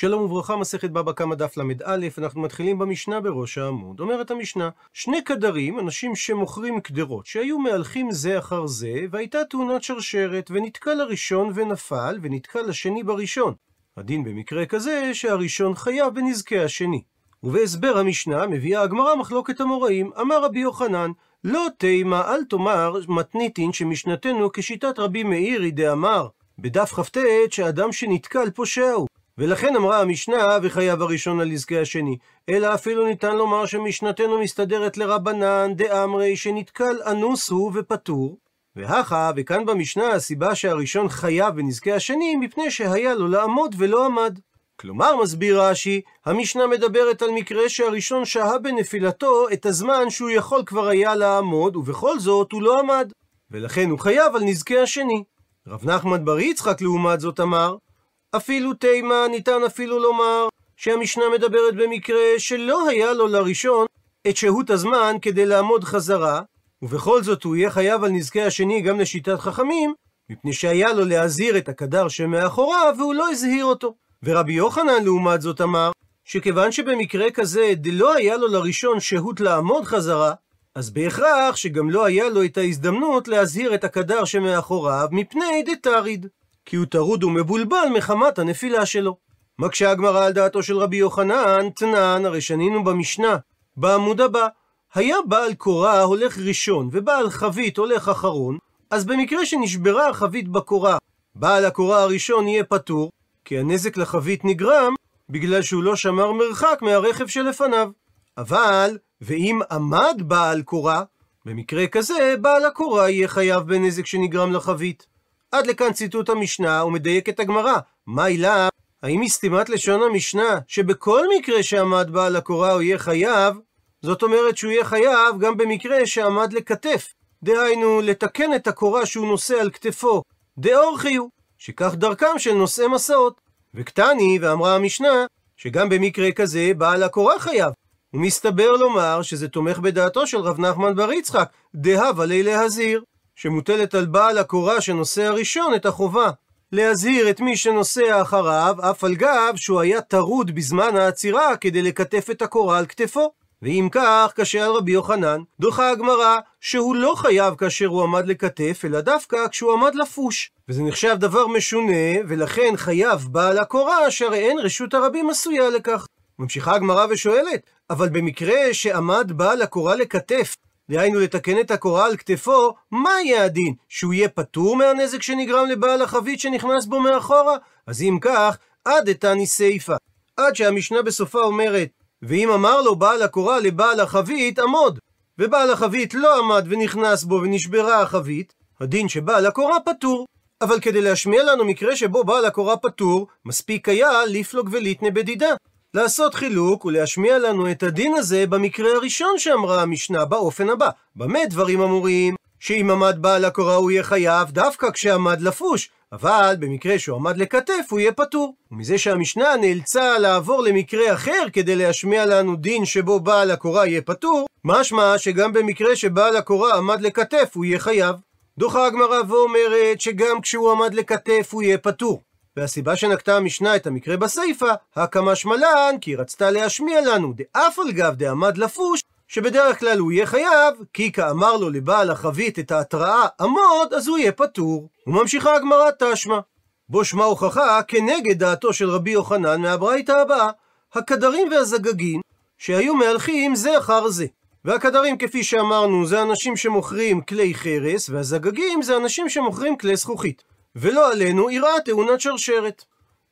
שלום וברכה, מסכת בבא קמא דף ל"א, אנחנו מתחילים במשנה בראש העמוד. אומרת המשנה, שני קדרים, אנשים שמוכרים קדרות, שהיו מהלכים זה אחר זה, והייתה תאונת שרשרת, ונתקע לראשון ונפל, ונתקע לשני בראשון. הדין במקרה כזה, שהראשון חייב בנזקי השני. ובהסבר המשנה מביאה הגמרא מחלוקת המוראים, אמר רבי יוחנן, לא תימה אל תאמר מתניתין שמשנתנו כשיטת רבי מאירי דאמר, בדף כ"ט שאדם שנתקל פושע הוא. ולכן אמרה המשנה, וחייב הראשון על נזקי השני. אלא אפילו ניתן לומר שמשנתנו מסתדרת לרבנן דאמרי שנתקל אנוס הוא ופטור. והכה, וכאן במשנה הסיבה שהראשון חייב בנזקי השני, מפני שהיה לו לעמוד ולא עמד. כלומר, מסביר רש"י, המשנה מדברת על מקרה שהראשון שהה בנפילתו את הזמן שהוא יכול כבר היה לעמוד, ובכל זאת הוא לא עמד. ולכן הוא חייב על נזקי השני. רב נחמן בר יצחק לעומת זאת אמר, אפילו תימה ניתן אפילו לומר שהמשנה מדברת במקרה שלא היה לו לראשון את שהות הזמן כדי לעמוד חזרה, ובכל זאת הוא יהיה חייב על נזקי השני גם לשיטת חכמים, מפני שהיה לו להזהיר את הקדר שמאחוריו והוא לא הזהיר אותו. ורבי יוחנן לעומת זאת אמר, שכיוון שבמקרה כזה דלא היה לו לראשון שהות לעמוד חזרה, אז בהכרח שגם לא היה לו את ההזדמנות להזהיר את הקדר שמאחוריו מפני דתריד. כי הוא טרוד ומבולבל מחמת הנפילה שלו. מקשה הגמרא על דעתו של רבי יוחנן, תנן, הרי שנינו במשנה, בעמוד הבא, היה בעל קורה הולך ראשון, ובעל חבית הולך אחרון, אז במקרה שנשברה החבית בקורה, בעל הקורה הראשון יהיה פטור, כי הנזק לחבית נגרם בגלל שהוא לא שמר מרחק מהרכב שלפניו. אבל, ואם עמד בעל קורה, במקרה כזה, בעל הקורה יהיה חייב בנזק שנגרם לחבית. עד לכאן ציטוט המשנה, ומדייקת הגמרא. מה עילה? האם היא סתימת לשון המשנה, שבכל מקרה שעמד בעל הקורה הוא יהיה חייב, זאת אומרת שהוא יהיה חייב גם במקרה שעמד לכתף. דהיינו, לתקן את הקורה שהוא נושא על כתפו. דאורחי הוא, שכך דרכם של נושאי מסעות. וקטני, ואמרה המשנה, שגם במקרה כזה בעל הקורה חייב. ומסתבר לומר שזה תומך בדעתו של רב נחמן בר יצחק, דהבה לי להזהיר. שמוטלת על בעל הקורה שנושא הראשון את החובה להזהיר את מי שנוסע אחריו, אף על גב שהוא היה טרוד בזמן העצירה כדי לקטף את הקורה על כתפו. ואם כך, קשה על רבי יוחנן, דוחה הגמרא שהוא לא חייב כאשר הוא עמד לקטף, אלא דווקא כשהוא עמד לפוש. וזה נחשב דבר משונה, ולכן חייב בעל הקורה, שהרי אין רשות הרבים עשויה לכך. ממשיכה הגמרא ושואלת, אבל במקרה שעמד בעל הקורה לקטף, דהיינו לתקן את הקורה על כתפו, מה יהיה הדין? שהוא יהיה פטור מהנזק שנגרם לבעל החבית שנכנס בו מאחורה? אז אם כך, עד אתני סיפה. עד שהמשנה בסופה אומרת, ואם אמר לו בעל הקורה לבעל החבית, עמוד. ובעל החבית לא עמד ונכנס בו ונשברה החבית, הדין שבעל הקורה פטור. אבל כדי להשמיע לנו מקרה שבו בעל הקורה פטור, מספיק היה לפלוג וליטנה בדידה. לעשות חילוק ולהשמיע לנו את הדין הזה במקרה הראשון שאמרה המשנה באופן הבא. במה דברים אמורים? שאם עמד בעל הקורה הוא יהיה חייב דווקא כשעמד לפוש, אבל במקרה שהוא עמד לכתף הוא יהיה פטור. ומזה שהמשנה נאלצה לעבור למקרה אחר כדי להשמיע לנו דין שבו בעל הקורה יהיה פטור, משמע שגם במקרה שבעל הקורה עמד לכתף הוא יהיה חייב. דוחה הגמרא ואומרת שגם כשהוא עמד לכתף הוא יהיה פטור. והסיבה שנקטה המשנה את המקרה בסיפא, הקמא שמלן, כי היא רצתה להשמיע לנו, דאף על גב דעמד לפוש, שבדרך כלל הוא יהיה חייב, כי כאמר לו לבעל החבית את ההתראה עמוד, אז הוא יהיה פטור. וממשיכה הגמרא תשמע. בו שמע הוכחה כנגד דעתו של רבי יוחנן מהברייתא הבאה, הקדרים והזגגים, שהיו מהלכים זה אחר זה. והקדרים, כפי שאמרנו, זה אנשים שמוכרים כלי חרס, והזגגים זה אנשים שמוכרים כלי זכוכית. ולא עלינו אירעה תאונת שרשרת.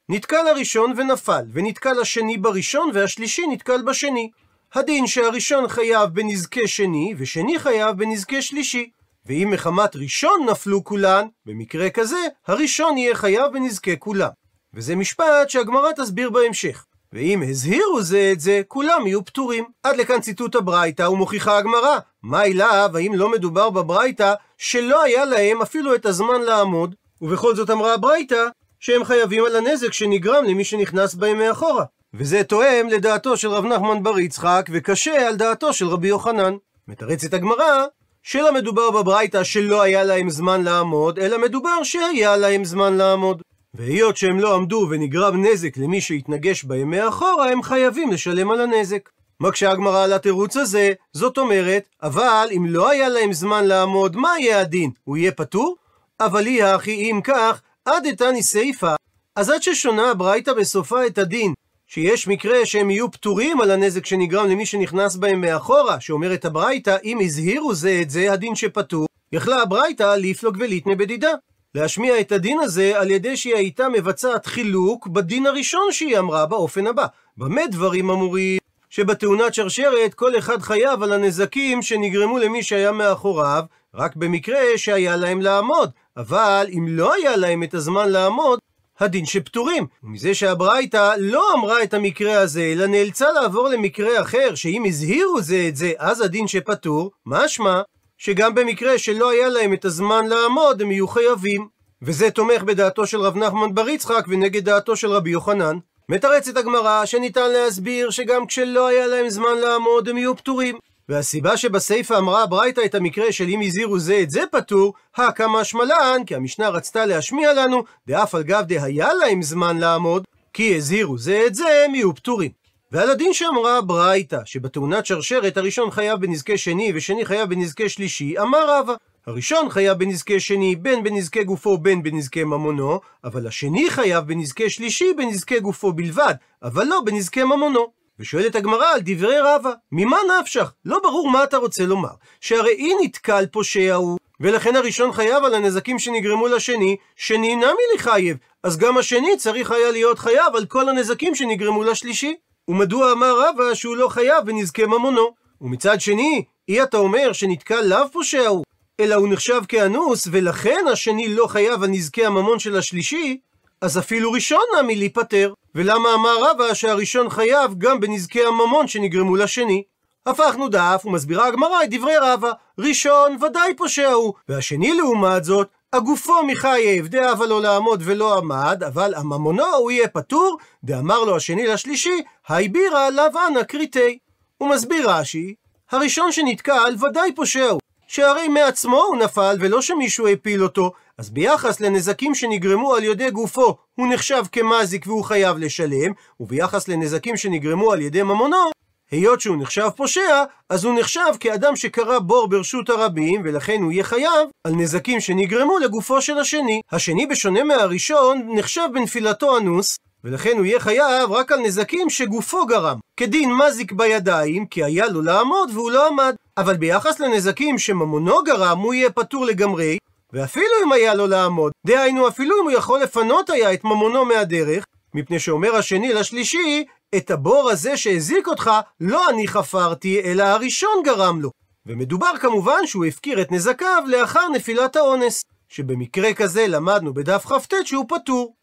נתקל הראשון ונפל, ונתקל השני בראשון, והשלישי נתקל בשני. הדין שהראשון חייב בנזקי שני, ושני חייב בנזקי שלישי. ואם מחמת ראשון נפלו כולן, במקרה כזה, הראשון יהיה חייב בנזקי כולם. וזה משפט שהגמרא תסביר בהמשך. ואם הזהירו זה את זה, כולם יהיו פטורים. עד לכאן ציטוט הברייתא ומוכיחה הגמרא. מה אליו, האם לא מדובר בברייתא, שלא היה להם אפילו את הזמן לעמוד, ובכל זאת אמרה הברייתא שהם חייבים על הנזק שנגרם למי שנכנס בהם מאחורה. וזה תואם לדעתו של רב נחמן בר יצחק, וקשה על דעתו של רבי יוחנן. מתרצת הגמרא, שלא מדובר בברייתא שלא היה להם זמן לעמוד, אלא מדובר שהיה להם זמן לעמוד. והיות שהם לא עמדו ונגרם נזק למי שהתנגש בהם מאחורה, הם חייבים לשלם על הנזק. מקשה הגמרא על התירוץ הזה, זאת אומרת, אבל אם לא היה להם זמן לעמוד, מה יהיה הדין? הוא יהיה פטור? אבל היא הכי אם כך, עד איתני סיפא, אז עד ששונה הברייתא בסופה את הדין, שיש מקרה שהם יהיו פטורים על הנזק שנגרם למי שנכנס בהם מאחורה, שאומרת הברייתא, אם הזהירו זה את זה הדין שפטור, יכלה הברייתא ליפלוג וליטנה בדידה. להשמיע את הדין הזה על ידי שהיא הייתה מבצעת חילוק בדין הראשון שהיא אמרה באופן הבא. במה דברים אמורים? שבתאונת שרשרת כל אחד חייב על הנזקים שנגרמו למי שהיה מאחוריו, רק במקרה שהיה להם לעמוד. אבל אם לא היה להם את הזמן לעמוד, הדין שפטורים. ומזה שהברייתא לא אמרה את המקרה הזה, אלא נאלצה לעבור למקרה אחר, שאם הזהירו זה את זה, אז הדין שפטור, משמע שגם במקרה שלא היה להם את הזמן לעמוד, הם יהיו חייבים. וזה תומך בדעתו של רב נחמן בר יצחק ונגד דעתו של רבי יוחנן. מתרצת הגמרא שניתן להסביר שגם כשלא היה להם זמן לעמוד הם יהיו פטורים. והסיבה שבסיפא אמרה הברייתא את המקרה של אם הזהירו זה את זה פטור, הקא שמלן, כי המשנה רצתה להשמיע לנו, דאף על גב דהיה להם זמן לעמוד, כי הזהירו זה את זה, הם יהיו פטורים. ועל הדין שאמרה הברייתא, שבתאונת שרשרת הראשון חייב בנזקי שני ושני חייב בנזקי שלישי, אמר רבא. הראשון חייב בנזקי שני בין בנזקי גופו בין בנזקי ממונו, אבל השני חייב בנזקי שלישי בנזקי גופו בלבד, אבל לא בנזקי ממונו. ושואלת הגמרא על דברי רבא, ממה נפשך? לא ברור מה אתה רוצה לומר. שהרי אי נתקל פושע הוא, ולכן הראשון חייב על הנזקים שנגרמו לשני, שני נמי לחייב, אז גם השני צריך היה להיות חייב על כל הנזקים שנגרמו לשלישי. ומדוע אמר רבא שהוא לא חייב בנזקי ממונו? ומצד שני, אי אתה אומר שנתקל לאו פושע הוא, אלא הוא נחשב כאנוס, ולכן השני לא חייב על נזקי הממון של השלישי, אז אפילו ראשון נמי להיפטר. ולמה אמר רבא שהראשון חייב גם בנזקי הממון שנגרמו לשני? הפכנו דף ומסבירה הגמרא את דברי רבא. ראשון ודאי פושע הוא, והשני לעומת זאת, הגופו מחייב, דאבה לו לעמוד ולא עמד, אבל הממונו הוא יהיה פטור, דאמר לו השני לשלישי, היי בירה לאו אנא קריטי. הוא מסביר רש"י, הראשון שנתקל ודאי פושע הוא, שהרי מעצמו הוא נפל ולא שמישהו הפיל אותו, אז ביחס לנזקים שנגרמו על ידי גופו, הוא נחשב כמזיק והוא חייב לשלם, וביחס לנזקים שנגרמו על ידי ממונו, היות שהוא נחשב פושע, אז הוא נחשב כאדם שקרא בור ברשות הרבים, ולכן הוא יהיה חייב על נזקים שנגרמו לגופו של השני. השני, בשונה מהראשון, נחשב בנפילתו אנוס, ולכן הוא יהיה חייב רק על נזקים שגופו גרם. כדין מזיק בידיים, כי היה לו לעמוד והוא לא עמד. אבל ביחס לנזקים שממונו גרם, הוא יהיה פטור לגמרי, ואפילו אם היה לו לעמוד, דהיינו אפילו אם הוא יכול לפנות היה את ממונו מהדרך, מפני שאומר השני לשלישי, את הבור הזה שהזיק אותך, לא אני חפרתי, אלא הראשון גרם לו. ומדובר כמובן שהוא הפקיר את נזקיו לאחר נפילת האונס, שבמקרה כזה למדנו בדף כ"ט שהוא פטור.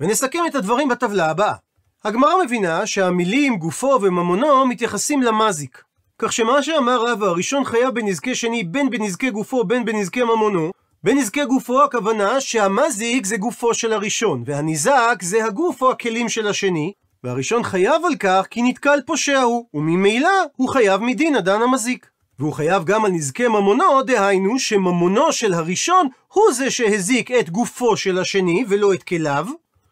ונסכם את הדברים בטבלה הבאה. הגמרא מבינה שהמילים גופו וממונו מתייחסים למזיק. כך שמה שאמר רבא הראשון חייב בנזקי שני בין בנזקי גופו בין בנזקי ממונו, בנזקי גופו הכוונה שהמזיק זה גופו של הראשון, והניזק זה הגוף או הכלים של השני, והראשון חייב על כך כי נתקל פושע הוא, וממילא הוא חייב מדין הדן המזיק. והוא חייב גם על נזקי ממונו, דהיינו שממונו של הראשון הוא זה שהזיק את גופו של השני ולא את כליו,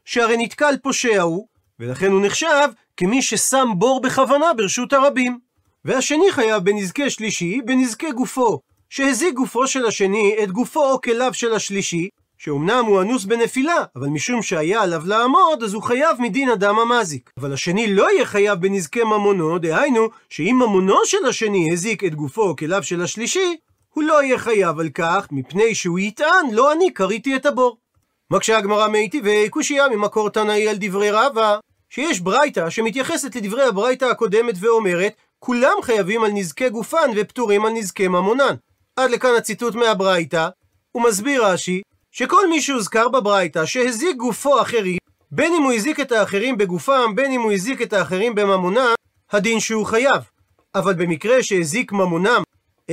שהרי נתקל פושע הוא, ולכן הוא נחשב כמי ששם בור בכוונה ברשות הרבים. והשני חייב בנזקי שלישי, בנזקי גופו, שהזיק גופו של השני את גופו או כליו של השלישי, שאומנם הוא אנוס בנפילה, אבל משום שהיה עליו לעמוד, אז הוא חייב מדין אדם המזיק. אבל השני לא יהיה חייב בנזקי ממונו, דהיינו, שאם ממונו של השני הזיק את גופו כליו של השלישי, הוא לא יהיה חייב על כך, מפני שהוא יטען, לא אני קריתי את הבור. מקשה הגמרא מיטיבי קושייה ממקור תנאי על דברי רבא, שיש ברייתא שמתייחסת לדברי הברייתא הקודמת ואומרת, כולם חייבים על נזקי גופן ופטורים על נזקי ממונן. עד לכאן הציטוט מהברייתא, הוא מסביר רש"י, שכל מי שהוזכר בברייתא שהזיק גופו אחרים, בין אם הוא הזיק את האחרים בגופם, בין אם הוא הזיק את האחרים בממונם, הדין שהוא חייב. אבל במקרה שהזיק ממונם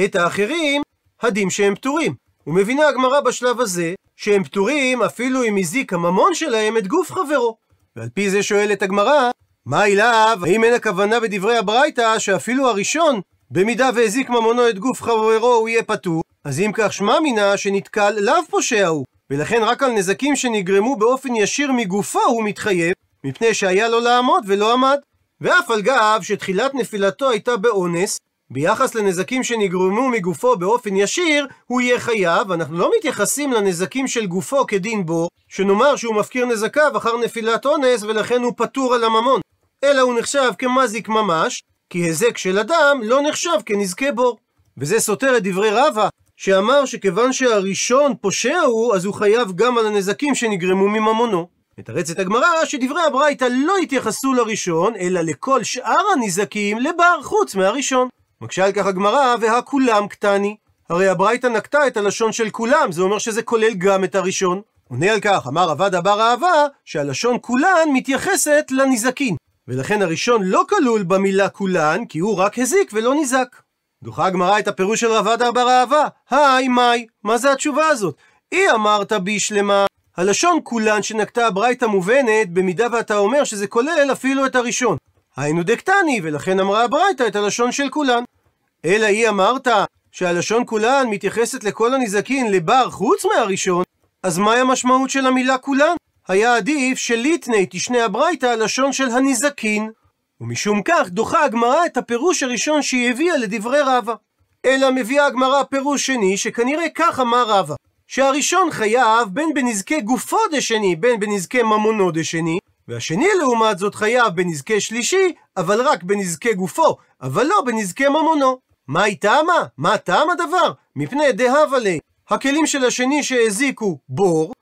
את האחרים, הדין שהם פטורים. ומבינה הגמרא בשלב הזה, שהם פטורים אפילו אם הזיק הממון שלהם את גוף חברו. ועל פי זה שואלת הגמרא, מה אליו? האם אין הכוונה בדברי הברייתא שאפילו הראשון, במידה והזיק ממונו את גוף חברו הוא יהיה פטור? אז אם כך שמע מינה שנתקל לאו פושע הוא, ולכן רק על נזקים שנגרמו באופן ישיר מגופו הוא מתחייב, מפני שהיה לו לעמוד ולא עמד. ואף על גב שתחילת נפילתו הייתה באונס, ביחס לנזקים שנגרמו מגופו באופן ישיר, הוא יהיה חייב, אנחנו לא מתייחסים לנזקים של גופו כדין בור, שנאמר שהוא מפקיר נזקיו אחר נפילת אונס ולכן הוא פטור על הממון, אלא הוא נחשב כמזיק ממש, כי היזק של אדם לא נחשב כנזקי בור. וזה סותר את דברי רבא, שאמר שכיוון שהראשון פושע הוא, אז הוא חייב גם על הנזקים שנגרמו מממונו. מתרצת הגמרא שדברי הברייתא לא התייחסו לראשון, אלא לכל שאר הנזקים לבר חוץ מהראשון. מקשה על כך הגמרא, והכולם קטני. הרי הברייתא נקטה את הלשון של כולם, זה אומר שזה כולל גם את הראשון. עונה על כך, אמר עבד אבר אהבה, שהלשון כולן מתייחסת לנזקין. ולכן הראשון לא כלול במילה כולן, כי הוא רק הזיק ולא נזק. דוחה הגמרא את הפירוש של רבד אבר אהבה, היי מאי, מה זה התשובה הזאת? אי אמרת בישלמה, הלשון כולן שנקטה הברייתא מובנת, במידה ואתה אומר שזה כולל אפילו את הראשון. היינו דקטני, ולכן אמרה הברייתא את הלשון של כולן. אלא היא אמרת שהלשון כולן מתייחסת לכל הנזקין לבר חוץ מהראשון, אז מהי המשמעות של המילה כולן? היה עדיף שליטני תשנה הברייתא הלשון של הנזקין. ומשום כך דוחה הגמרא את הפירוש הראשון שהיא הביאה לדברי רבא. אלא מביאה הגמרא פירוש שני, שכנראה כך אמר רבא. שהראשון חייב בין בנזקי גופו דשני, בין בנזקי ממונו דשני, והשני לעומת זאת חייב בנזקי שלישי, אבל רק בנזקי גופו, אבל לא בנזקי ממונו. מה היא טעמה? מה טעם הדבר? מפני דהבה לי. הכלים של השני שהזיקו בור,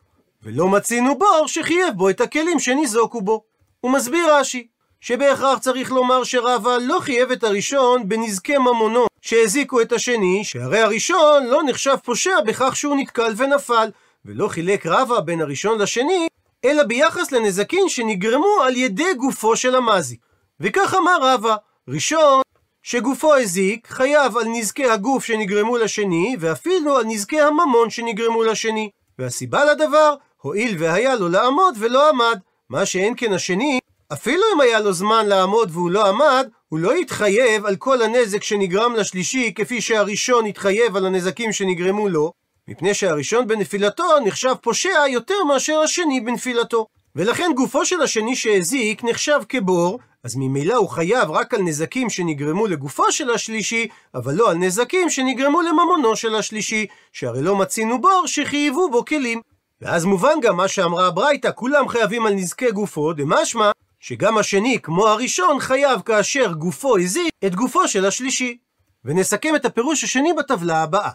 ולא מצינו בור שחייב בו את הכלים שניזוקו בו. הוא מסביר רש"י, שבהכרח צריך לומר שרבא לא חייב את הראשון בנזקי ממונו שהזיקו את השני, שהרי הראשון לא נחשב פושע בכך שהוא נתקל ונפל, ולא חילק רבא בין הראשון לשני, אלא ביחס לנזקין שנגרמו על ידי גופו של המזיק. וכך אמר רבא, ראשון שגופו הזיק, חייב על נזקי הגוף שנגרמו לשני, ואפילו על נזקי הממון שנגרמו לשני. והסיבה לדבר, הואיל והיה לו לעמוד ולא עמד, מה שאין כן השני, אפילו אם היה לו זמן לעמוד והוא לא עמד, הוא לא יתחייב על כל הנזק שנגרם לשלישי, כפי שהראשון התחייב על הנזקים שנגרמו לו, מפני שהראשון בנפילתו נחשב פושע יותר מאשר השני בנפילתו. ולכן גופו של השני שהזיק נחשב כבור, אז ממילא הוא חייב רק על נזקים שנגרמו לגופו של השלישי, אבל לא על נזקים שנגרמו לממונו של השלישי, שהרי לא מצינו בור שחייבו בו כלים. ואז מובן גם מה שאמרה הברייתא, כולם חייבים על נזקי גופו, דמשמע שגם השני, כמו הראשון, חייב כאשר גופו הזיק את גופו של השלישי. ונסכם את הפירוש השני בטבלה הבאה.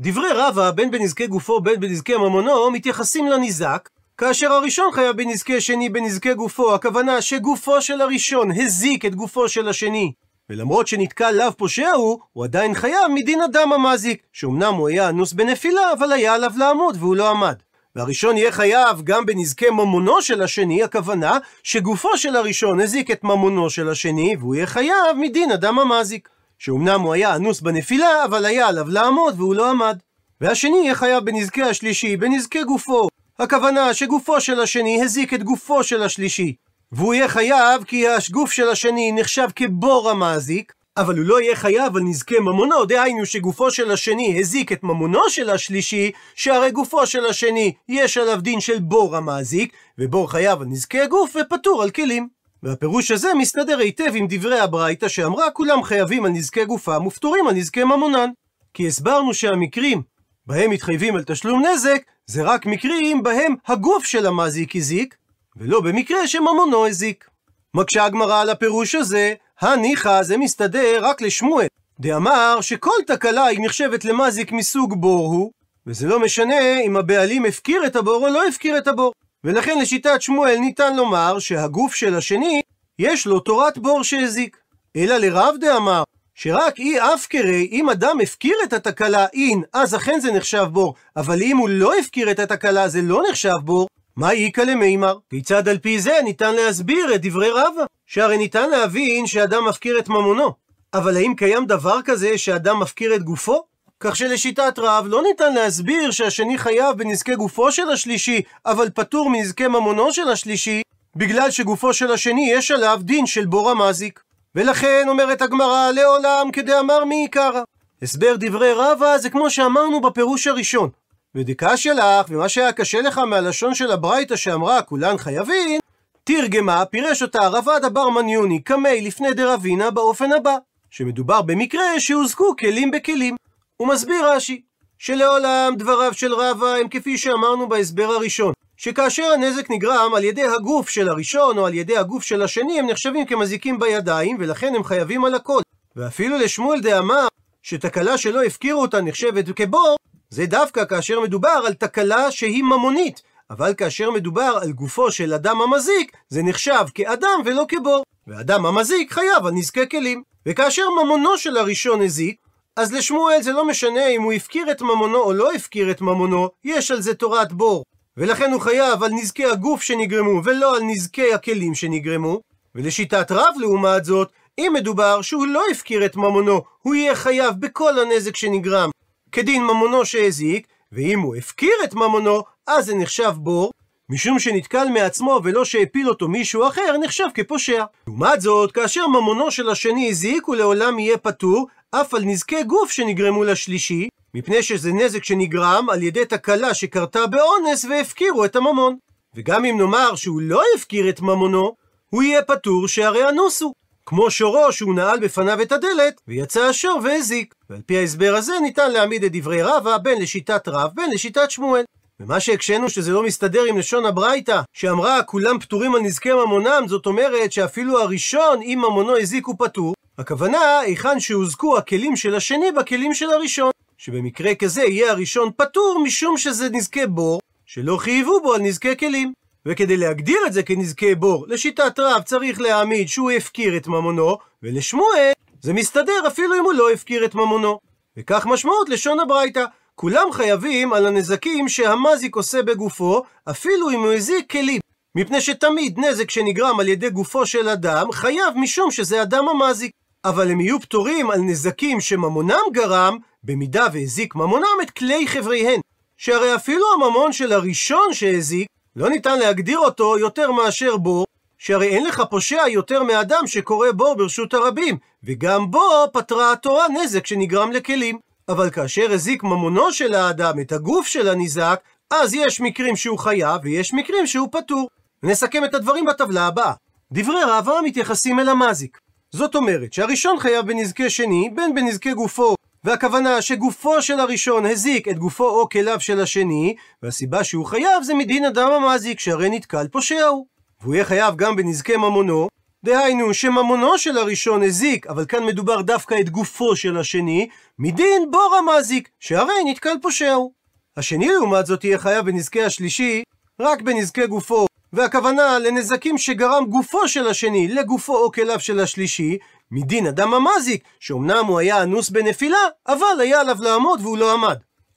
דברי רבא, בין בנזקי גופו בין בנזקי ממונו, מתייחסים לניזק, כאשר הראשון חייב בנזקי שני בנזקי גופו, הכוונה שגופו של הראשון הזיק את גופו של השני. ולמרות שנתקע לאו פושע הוא, הוא עדיין חייב מדין אדם המזיק, שאומנם הוא היה אנוס בנפילה, אבל היה עליו לעמוד והוא לא עמד. והראשון יהיה חייב גם בנזקי ממונו של השני, הכוונה שגופו של הראשון הזיק את ממונו של השני, והוא יהיה חייב מדין אדם המזיק. שאומנם הוא היה אנוס בנפילה, אבל היה עליו לעמוד והוא לא עמד. והשני יהיה חייב בנזקי השלישי, בנזקי גופו. הכוונה שגופו של השני הזיק את גופו של השלישי. והוא יהיה חייב כי הגוף של השני נחשב כבור המזיק, אבל הוא לא יהיה חייב על נזקי ממונו, דהיינו שגופו של השני הזיק את ממונו של השלישי, שהרי גופו של השני יש עליו דין של בור המזיק, ובור חייב על נזקי הגוף ופטור על כלים. והפירוש הזה מסתדר היטב עם דברי הברייתא שאמרה כולם חייבים על נזקי גופם ופטורים על נזקי ממונן. כי הסברנו שהמקרים בהם מתחייבים על תשלום נזק, זה רק מקרים בהם הגוף של המזיק הזיק, ולא במקרה שממונו הזיק. מקשה הגמרא על הפירוש הזה, הניחא זה מסתדר רק לשמואל, דאמר שכל תקלה היא נחשבת למזיק מסוג בור הוא, וזה לא משנה אם הבעלים הפקיר את הבור או לא הפקיר את הבור. ולכן לשיטת שמואל ניתן לומר שהגוף של השני, יש לו תורת בור שהזיק. אלא לרב דאמר, שרק אי אפקרי, אם אדם הפקיר את התקלה אין, אז אכן זה נחשב בור, אבל אם הוא לא הפקיר את התקלה זה לא נחשב בור, מה איכא למימר? כיצד על פי זה ניתן להסביר את דברי רבא? שהרי ניתן להבין שאדם מפקיר את ממונו. אבל האם קיים דבר כזה שאדם מפקיר את גופו? כך שלשיטת רב לא ניתן להסביר שהשני חייב בנזקי גופו של השלישי, אבל פטור מנזקי ממונו של השלישי, בגלל שגופו של השני יש עליו דין של בור המזיק. ולכן אומרת הגמרא לעולם כדאמר מעיקרא. הסבר דברי רבא זה כמו שאמרנו בפירוש הראשון. ודקה לך, ומה שהיה קשה לך מהלשון של הברייתא שאמרה כולן חייבים, תרגמה, פירש אותה רבד אבר מניוני קמי לפני דרבינה באופן הבא, שמדובר במקרה שהוזקו כלים בכלים. הוא מסביר רש"י, שלעולם דבריו של רבא הם כפי שאמרנו בהסבר הראשון, שכאשר הנזק נגרם על ידי הגוף של הראשון או על ידי הגוף של השני, הם נחשבים כמזיקים בידיים, ולכן הם חייבים על הכל. ואפילו לשמואל דאמר שתקלה שלא הפקירו אותה נחשבת כבור, זה דווקא כאשר מדובר על תקלה שהיא ממונית, אבל כאשר מדובר על גופו של אדם המזיק, זה נחשב כאדם ולא כבור. ואדם המזיק חייב על נזקי כלים. וכאשר ממונו של הראשון הזיק, אז לשמואל זה לא משנה אם הוא הפקיר את ממונו או לא הפקיר את ממונו, יש על זה תורת בור. ולכן הוא חייב על נזקי הגוף שנגרמו, ולא על נזקי הכלים שנגרמו. ולשיטת רב לעומת זאת, אם מדובר שהוא לא הפקיר את ממונו, הוא יהיה חייב בכל הנזק שנגרם, כדין ממונו שהזיק, ואם הוא הפקיר את ממונו, אז זה נחשב בור, משום שנתקל מעצמו ולא שהפיל אותו מישהו אחר, נחשב כפושע. לעומת זאת, כאשר ממונו של השני הזיק, הוא לעולם יהיה פטור, אף על נזקי גוף שנגרמו לשלישי, מפני שזה נזק שנגרם על ידי תקלה שקרתה באונס והפקירו את הממון. וגם אם נאמר שהוא לא הפקיר את ממונו, הוא יהיה פטור שהרי אנוסו. כמו שורו שהוא נעל בפניו את הדלת, ויצא השור והזיק. ועל פי ההסבר הזה ניתן להעמיד את דברי רבא בין לשיטת רב בין לשיטת שמואל. ומה שהקשינו שזה לא מסתדר עם לשון הברייתא, שאמרה כולם פטורים על נזקי ממונם, זאת אומרת שאפילו הראשון, אם ממונו הזיק הוא פטור. הכוונה, היכן שהוזקו הכלים של השני בכלים של הראשון. שבמקרה כזה יהיה הראשון פטור משום שזה נזקי בור, שלא חייבו בו על נזקי כלים. וכדי להגדיר את זה כנזקי בור, לשיטת רב צריך להעמיד שהוא הפקיר את ממונו, ולשמואל זה מסתדר אפילו אם הוא לא הפקיר את ממונו. וכך משמעות לשון הברייתא. כולם חייבים על הנזקים שהמזיק עושה בגופו, אפילו אם הוא הזיק כלים. מפני שתמיד נזק שנגרם על ידי גופו של אדם, חייב משום שזה אדם המזיק. אבל הם יהיו פטורים על נזקים שממונם גרם, במידה והזיק ממונם את כלי חבריהן. שהרי אפילו הממון של הראשון שהזיק, לא ניתן להגדיר אותו יותר מאשר בור, שהרי אין לך פושע יותר מאדם שקורא בור ברשות הרבים, וגם בו פתרה התורה נזק שנגרם לכלים. אבל כאשר הזיק ממונו של האדם את הגוף של הניזק, אז יש מקרים שהוא חייב ויש מקרים שהוא פטור. נסכם את הדברים בטבלה הבאה. דברי רבא מתייחסים אל המזיק. זאת אומרת שהראשון חייב בנזקי שני, בין בנזקי גופו והכוונה שגופו של הראשון הזיק את גופו או כליו של השני, והסיבה שהוא חייב זה מדין אדם המזיק, שהרי נתקל פושע הוא. והוא יהיה חייב גם בנזקי ממונו, דהיינו שממונו של הראשון הזיק, אבל כאן מדובר דווקא את גופו של השני, מדין בור המזיק, שהרי נתקל פושע הוא. השני לעומת זאת יהיה חייב בנזקי השלישי, רק בנזקי גופו, והכוונה לנזקים שגרם גופו של השני לגופו או כליו של השלישי, מדין אדם המזיק, שאומנם הוא היה אנוס בנפילה, אבל היה עליו לעמוד והוא לא עמד.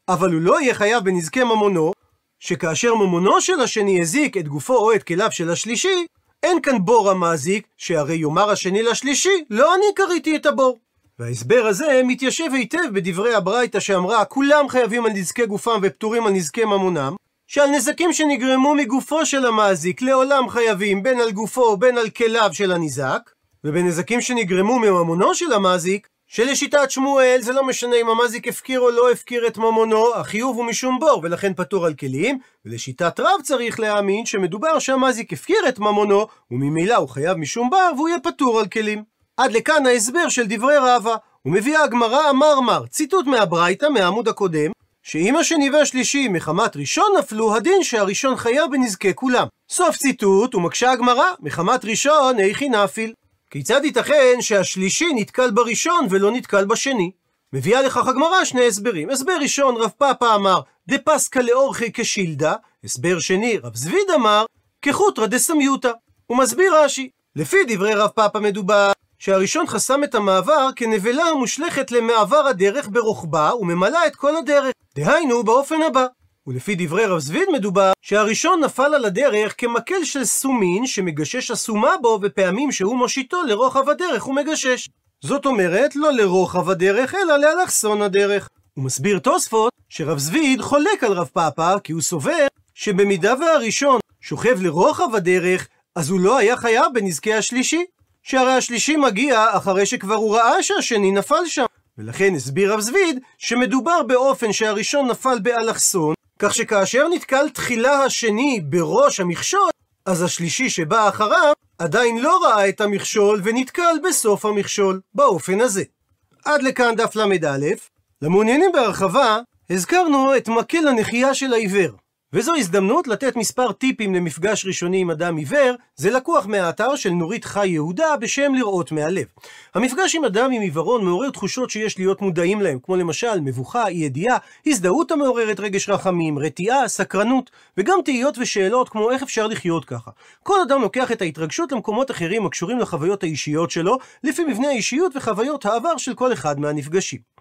אבל הוא לא יהיה חייב בנזקי ממונו, שכאשר ממונו של השני הזיק את גופו או את כליו של השלישי, אין כאן בור המזיק, שהרי יאמר השני לשלישי, לא אני קריתי את הבור. וההסבר הזה מתיישב היטב בדברי הברייתא שאמרה כולם חייבים על נזקי גופם ופטורים על נזקי ממונם, שעל נזקים שנגרמו מגופו של המזיק לעולם חייבים בין על גופו בין על כליו של הניזק, ובנזקים שנגרמו מממונו של המזיק, שלשיטת שמואל זה לא משנה אם המזיק הפקיר או לא הפקיר את ממונו, החיוב הוא משום בור ולכן פטור על כלים, ולשיטת רב צריך להאמין שמדובר שהמזיק הפקיר את ממונו, וממילא הוא חייב משום בר והוא יהיה פטור על כלים. עד לכאן ההסבר של דברי רבא. ומביאה הגמרא המרמר, ציטוט מהברייתא, מהעמוד הקודם, שאם השני והשלישי מחמת ראשון נפלו, הדין שהראשון חייב בנזקי כולם. סוף ציטוט, ומקשה הגמרא, מחמת ראשון איכי נפיל. כיצד ייתכן שהשלישי נתקל בראשון ולא נתקל בשני? מביאה לכך הגמרא שני הסברים. הסבר ראשון, רב פאפא אמר, דפסקא לאורכי כשילדה. הסבר שני, רב זביד אמר, כחוטרא דסמיותא. הוא מסביר רש"י, לפי דברי רב פאפא מדובר שהראשון חסם את המעבר כנבלה המושלכת למעבר הדרך ברוחבה וממלאה את כל הדרך. דהיינו, באופן הבא. ולפי דברי רב זביד מדובר שהראשון נפל על הדרך כמקל של סומין שמגשש אסומה בו ופעמים שהוא מושיטו לרוחב הדרך הוא מגשש. זאת אומרת, לא לרוחב הדרך, אלא לאלכסון הדרך. הוא מסביר תוספות שרב זביד חולק על רב פאפא כי הוא סובר שבמידה והראשון שוכב לרוחב הדרך, אז הוא לא היה חייב בנזקי השלישי. שהרי השלישי מגיע אחרי שכבר הוא ראה שהשני נפל שם. ולכן הסביר רב זביד שמדובר באופן שהראשון נפל באלכסון, כך שכאשר נתקל תחילה השני בראש המכשול, אז השלישי שבא אחריו עדיין לא ראה את המכשול ונתקל בסוף המכשול, באופן הזה. עד לכאן דף ל"א. למעוניינים בהרחבה, הזכרנו את מקל הנחייה של העיוור. וזו הזדמנות לתת מספר טיפים למפגש ראשוני עם אדם עיוור, זה לקוח מהאתר של נורית חי יהודה בשם לראות מהלב. המפגש עם אדם עם עיוורון מעורר תחושות שיש להיות מודעים להם, כמו למשל מבוכה, אי ידיעה, הזדהות המעוררת רגש רחמים, רתיעה, סקרנות, וגם תהיות ושאלות כמו איך אפשר לחיות ככה. כל אדם לוקח את ההתרגשות למקומות אחרים הקשורים לחוויות האישיות שלו, לפי מבנה האישיות וחוויות העבר של כל אחד מהנפגשים.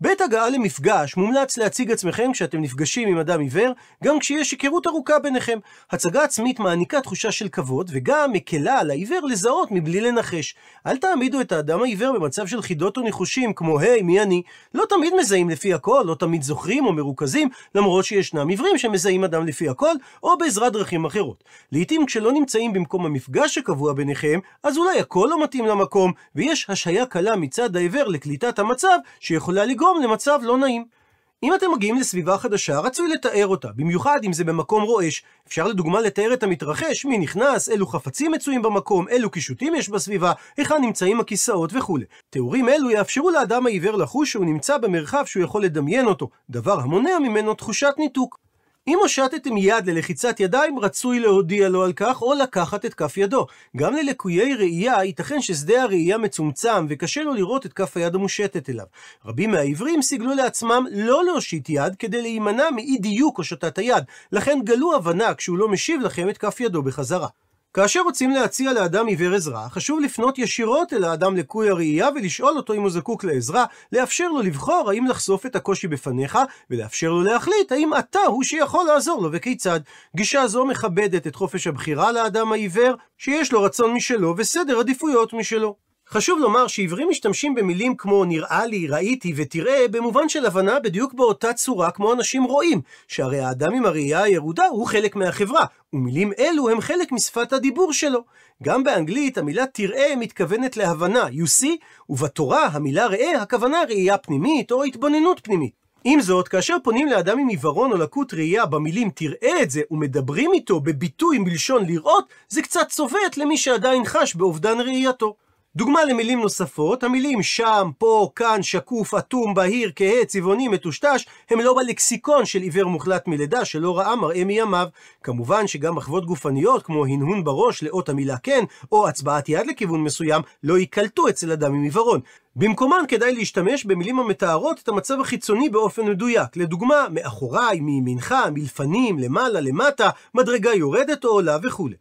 בעת הגעה למפגש, מומלץ להציג עצמכם כשאתם נפגשים עם אדם עיוור, גם כשיש היכרות ארוכה ביניכם. הצגה עצמית מעניקה תחושה של כבוד, וגם מקלה על העיוור לזהות מבלי לנחש. אל תעמידו את האדם העיוור במצב של חידות וניחושים, כמו היי, מי אני? לא תמיד מזהים לפי הכל, לא תמיד זוכרים או מרוכזים, למרות שישנם עיוורים שמזהים אדם לפי הכל, או בעזרת דרכים אחרות. לעתים כשלא נמצאים במקום המפגש שקבוע ביניכם, אז אולי הכל לא מתאים למקום, ויש השהיה קלה מצד העיוור לקליטת המצב, שיכולה לגרום למצב לא נעים. אם אתם מגיעים לסביבה חדשה, רצוי לתאר אותה, במיוחד אם זה במקום רועש. אפשר לדוגמה לתאר את המתרחש, מי נכנס, אילו חפצים מצויים במקום, אילו קישוטים יש בסביבה, היכן נמצאים הכיסאות וכולי. תיאורים אלו יאפשרו לאדם העיוור לחוש שהוא נמצא במרחב שהוא יכול לדמיין אותו, דבר המונע ממנו תחושת ניתוק. אם הושטתם יד ללחיצת ידיים, רצוי להודיע לו על כך, או לקחת את כף ידו. גם ללקויי ראייה, ייתכן ששדה הראייה מצומצם, וקשה לו לראות את כף היד המושטת אליו. רבים מהעיוורים סיגלו לעצמם לא להושיט יד, כדי להימנע מאי דיוק הושטת היד. לכן גלו הבנה כשהוא לא משיב לכם את כף ידו בחזרה. כאשר רוצים להציע לאדם עיוור עזרה, חשוב לפנות ישירות אל האדם לקוי הראייה ולשאול אותו אם הוא זקוק לעזרה, לאפשר לו לבחור האם לחשוף את הקושי בפניך, ולאפשר לו להחליט האם אתה הוא שיכול לעזור לו וכיצד. גישה זו מכבדת את חופש הבחירה לאדם העיוור, שיש לו רצון משלו וסדר עדיפויות משלו. חשוב לומר שעיוורים משתמשים במילים כמו נראה לי, ראיתי ותראה, במובן של הבנה בדיוק באותה צורה כמו אנשים רואים, שהרי האדם עם הראייה הירודה הוא חלק מהחברה, ומילים אלו הם חלק משפת הדיבור שלו. גם באנגלית המילה תראה מתכוונת להבנה, you see, ובתורה המילה ראה הכוונה ראייה פנימית או התבוננות פנימית. עם זאת, כאשר פונים לאדם עם עיוורון או לקות ראייה במילים תראה את זה ומדברים איתו בביטוי מלשון לראות, זה קצת צובט למי שעדיין חש באובדן ראייתו. דוגמה למילים נוספות, המילים שם, פה, כאן, שקוף, אטום, בהיר, כהה, צבעוני, מטושטש, הם לא בלקסיקון של עיוור מוחלט מלידה שלא ראה מראה מימיו. כמובן שגם מחוות גופניות, כמו הנהון בראש לאות המילה כן, או הצבעת יד לכיוון מסוים, לא ייקלטו אצל אדם עם עיוורון. במקומן כדאי להשתמש במילים המתארות את המצב החיצוני באופן מדויק. לדוגמה, מאחוריי, מימינך, מלפנים, למעלה, למטה, מדרגה יורדת או עולה וכולי.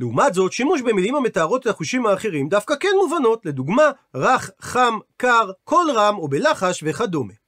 לעומת זאת, שימוש במילים המתארות את החושים האחרים דווקא כן מובנות, לדוגמה, רך, חם, קר, קול רם או בלחש וכדומה.